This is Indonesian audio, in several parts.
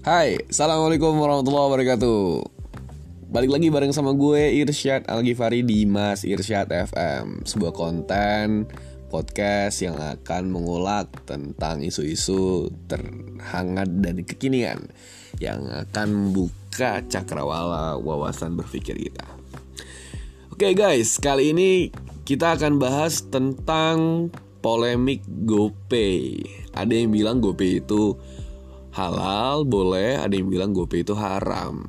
Hai, Assalamualaikum warahmatullahi wabarakatuh. Balik lagi bareng sama gue Irsyad Al-Ghifari di Mas Irsyad FM Sebuah konten podcast yang akan mengulak tentang isu-isu terhangat dan kekinian Yang akan membuka cakrawala wawasan berpikir kita. Oke guys, kali ini kita akan bahas tentang polemik GoPay. Ada yang bilang GoPay itu halal boleh. Ada yang bilang GoPay itu haram.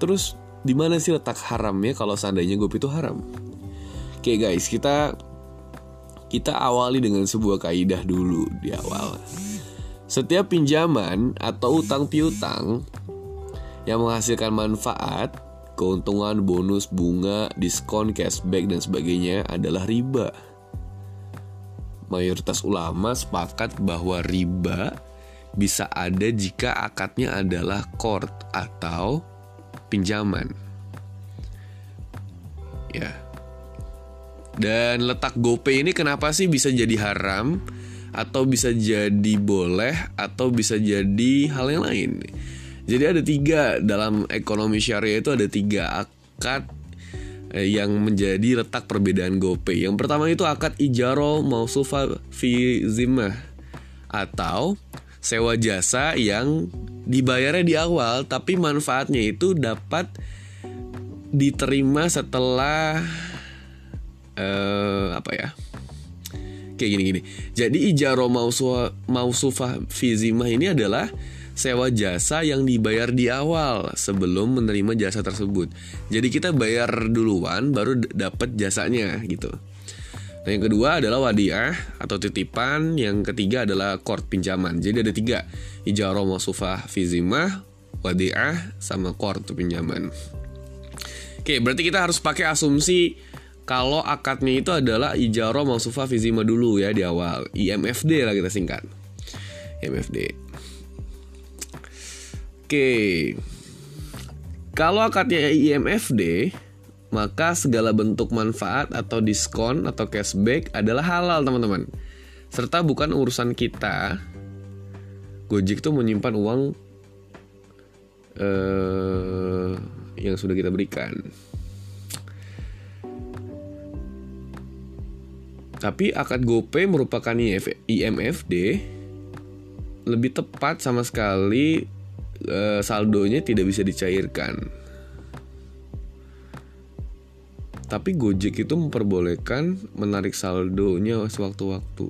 Terus di mana sih letak haramnya kalau seandainya GoPay itu haram? Oke guys kita kita awali dengan sebuah kaidah dulu di awal. Setiap pinjaman atau utang piutang yang menghasilkan manfaat keuntungan bonus bunga diskon cashback dan sebagainya adalah riba. Mayoritas ulama sepakat bahwa riba bisa ada jika akadnya adalah court atau pinjaman. Ya. Dan letak GoPay ini kenapa sih bisa jadi haram atau bisa jadi boleh atau bisa jadi hal yang lain? Jadi ada tiga dalam ekonomi syariah itu ada tiga akad eh, yang menjadi letak perbedaan GoPay. Yang pertama itu akad ijaro mausufa fi zimah atau sewa jasa yang dibayarnya di awal tapi manfaatnya itu dapat diterima setelah uh, apa ya? Kayak gini-gini. Jadi ijaro mausufah fizimah ini adalah sewa jasa yang dibayar di awal sebelum menerima jasa tersebut. Jadi kita bayar duluan baru dapat jasanya gitu Nah yang kedua adalah wadiah atau titipan. Yang ketiga adalah kort pinjaman. Jadi ada tiga. Ijarah mausufah fizimah Wadiah sama kort pinjaman. Oke berarti kita harus pakai asumsi Kalau akadnya itu adalah ijarah mausufah fizimah dulu ya di awal. IMFD lah kita singkat. IMFD Oke. Kalau akadnya IMFD maka segala bentuk manfaat atau diskon atau cashback adalah halal teman-teman. Serta bukan urusan kita. Gojek tuh menyimpan uang uh, yang sudah kita berikan. Tapi akad GoPay merupakan IMFD lebih tepat sama sekali uh, saldonya tidak bisa dicairkan Tapi Gojek itu memperbolehkan menarik saldonya sewaktu-waktu.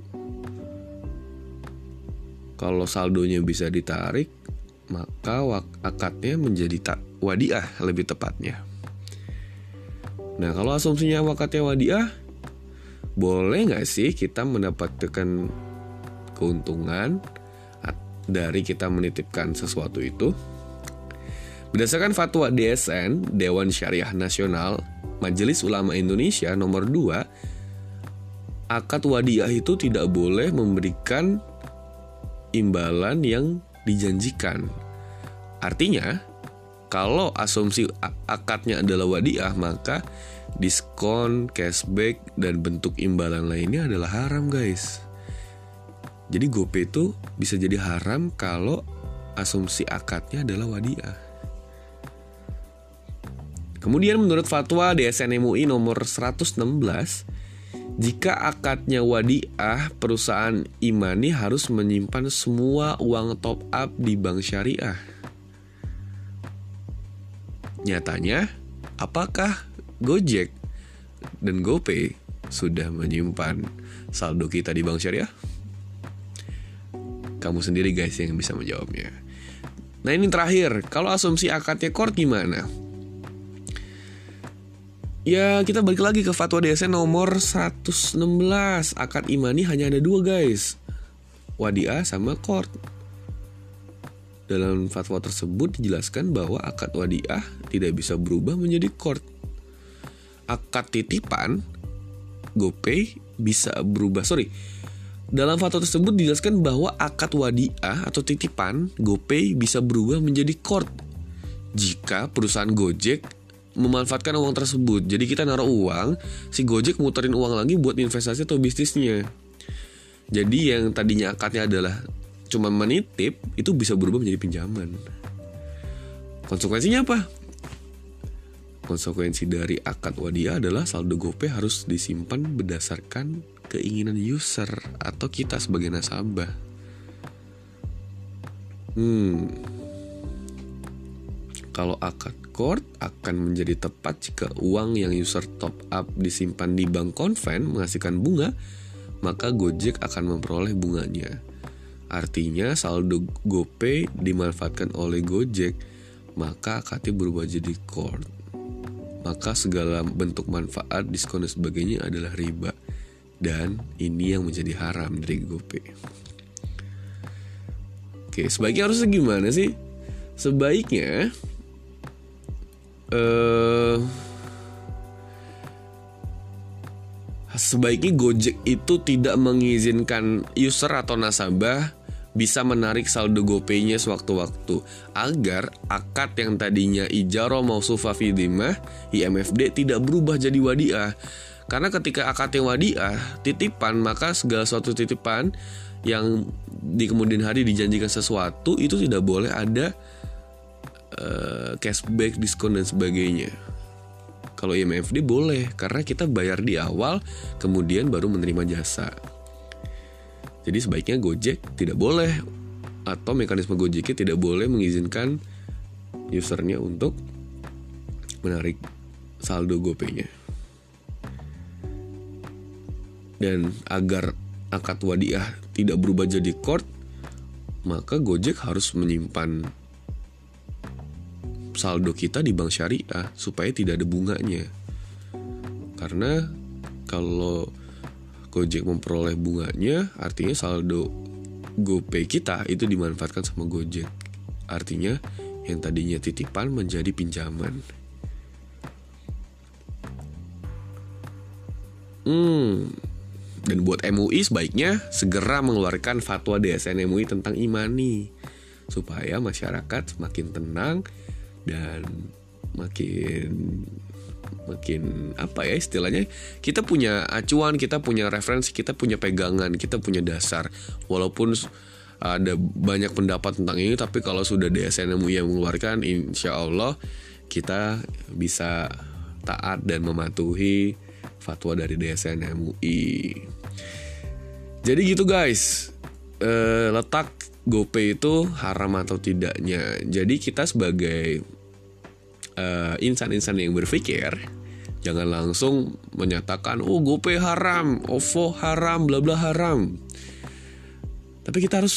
Kalau saldonya bisa ditarik, maka akadnya menjadi tak wadiah lebih tepatnya. Nah kalau asumsinya wakatnya wadiah, boleh nggak sih kita mendapatkan keuntungan dari kita menitipkan sesuatu itu? Berdasarkan fatwa DSN, Dewan Syariah Nasional, Majelis Ulama Indonesia nomor 2 akad wadiah itu tidak boleh memberikan imbalan yang dijanjikan. Artinya, kalau asumsi akadnya adalah wadiah, maka diskon, cashback, dan bentuk imbalan lainnya adalah haram, guys. Jadi GoPay itu bisa jadi haram kalau asumsi akadnya adalah wadiah. Kemudian menurut fatwa DSN MUI nomor 116, jika akadnya wadiah, perusahaan imani harus menyimpan semua uang top up di bank syariah. Nyatanya, apakah Gojek dan GoPay sudah menyimpan saldo kita di bank syariah? Kamu sendiri guys yang bisa menjawabnya. Nah ini terakhir, kalau asumsi akadnya core gimana? Ya kita balik lagi ke fatwa DSN nomor 116 Akad imani hanya ada dua guys. Wadiah sama kort Dalam fatwa tersebut dijelaskan bahwa akad wadiah tidak bisa berubah menjadi kort Akad titipan GoPay bisa berubah. Sorry. Dalam fatwa tersebut dijelaskan bahwa akad wadiah atau titipan GoPay bisa berubah menjadi kort jika perusahaan Gojek memanfaatkan uang tersebut. Jadi kita naruh uang, si Gojek muterin uang lagi buat investasi atau bisnisnya. Jadi yang tadinya akadnya adalah cuma menitip itu bisa berubah menjadi pinjaman. Konsekuensinya apa? Konsekuensi dari akad wadiah adalah saldo GoPay harus disimpan berdasarkan keinginan user atau kita sebagai nasabah. Hmm. Kalau akad court akan menjadi tepat jika uang yang user top up disimpan di bank konven menghasilkan bunga, maka Gojek akan memperoleh bunganya. Artinya saldo GoPay dimanfaatkan oleh Gojek, maka akadnya berubah jadi court. Maka segala bentuk manfaat, diskon dan sebagainya adalah riba. Dan ini yang menjadi haram dari GoPay. Oke, sebaiknya harus gimana sih? Sebaiknya eh sebaiknya Gojek itu tidak mengizinkan user atau nasabah bisa menarik saldo GoPay-nya sewaktu-waktu agar akad yang tadinya ijaro mausufa fidimah IMFD tidak berubah jadi wadiah. Karena ketika akad yang wadiah titipan maka segala suatu titipan yang di kemudian hari dijanjikan sesuatu itu tidak boleh ada uh, cashback, diskon dan sebagainya. Kalau IMFD boleh karena kita bayar di awal kemudian baru menerima jasa. Jadi sebaiknya Gojek tidak boleh atau mekanisme Gojeknya tidak boleh mengizinkan usernya untuk menarik saldo GoPay-nya. Dan agar akad wadiah tidak berubah jadi court, maka Gojek harus menyimpan saldo kita di bank syariah supaya tidak ada bunganya. Karena kalau Gojek memperoleh bunganya, artinya saldo GoPay kita itu dimanfaatkan sama Gojek. Artinya yang tadinya titipan menjadi pinjaman. Hmm, dan buat MUI sebaiknya segera mengeluarkan fatwa DSN MUI tentang imani supaya masyarakat semakin tenang dan makin makin apa ya istilahnya? Kita punya acuan kita punya referensi kita punya pegangan kita punya dasar. Walaupun ada banyak pendapat tentang ini tapi kalau sudah DSN MUI yang mengeluarkan insya Allah kita bisa taat dan mematuhi fatwa dari DSN MUI jadi gitu guys e, letak GoPay itu haram atau tidaknya jadi kita sebagai uh, insan-insan yang berpikir jangan langsung menyatakan oh GoPay haram, OVO haram, bla bla haram. Tapi kita harus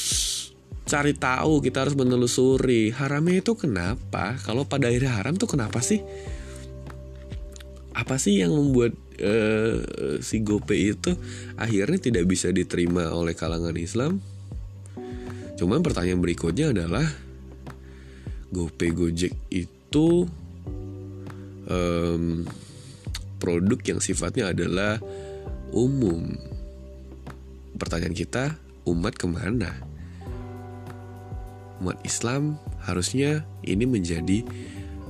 cari tahu, kita harus menelusuri haramnya itu kenapa? Kalau pada akhirnya haram tuh kenapa sih? Apa sih yang membuat uh, si GoPay itu akhirnya tidak bisa diterima oleh kalangan Islam? Cuman pertanyaan berikutnya adalah GoPay Gojek itu um, produk yang sifatnya adalah umum. Pertanyaan kita, umat ke mana? Umat Islam harusnya ini menjadi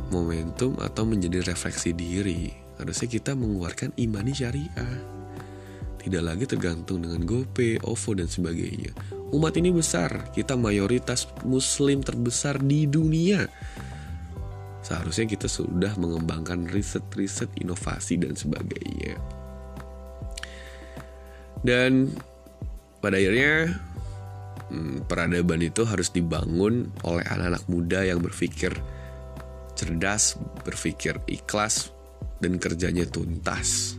momentum atau menjadi refleksi diri. Harusnya kita mengeluarkan imani syariah. Tidak lagi tergantung dengan GoPay, OVO, dan sebagainya. Umat ini besar, kita mayoritas muslim terbesar di dunia seharusnya kita sudah mengembangkan riset-riset inovasi dan sebagainya. Dan pada akhirnya hmm, peradaban itu harus dibangun oleh anak-anak muda yang berpikir cerdas, berpikir ikhlas, dan kerjanya tuntas.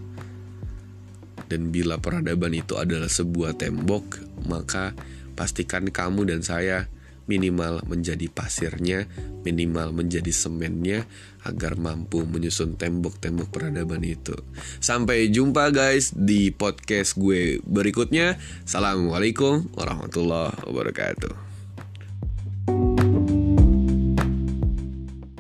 Dan bila peradaban itu adalah sebuah tembok, maka pastikan kamu dan saya minimal menjadi pasirnya, minimal menjadi semennya agar mampu menyusun tembok-tembok peradaban itu. Sampai jumpa guys di podcast gue berikutnya. Assalamualaikum warahmatullahi wabarakatuh.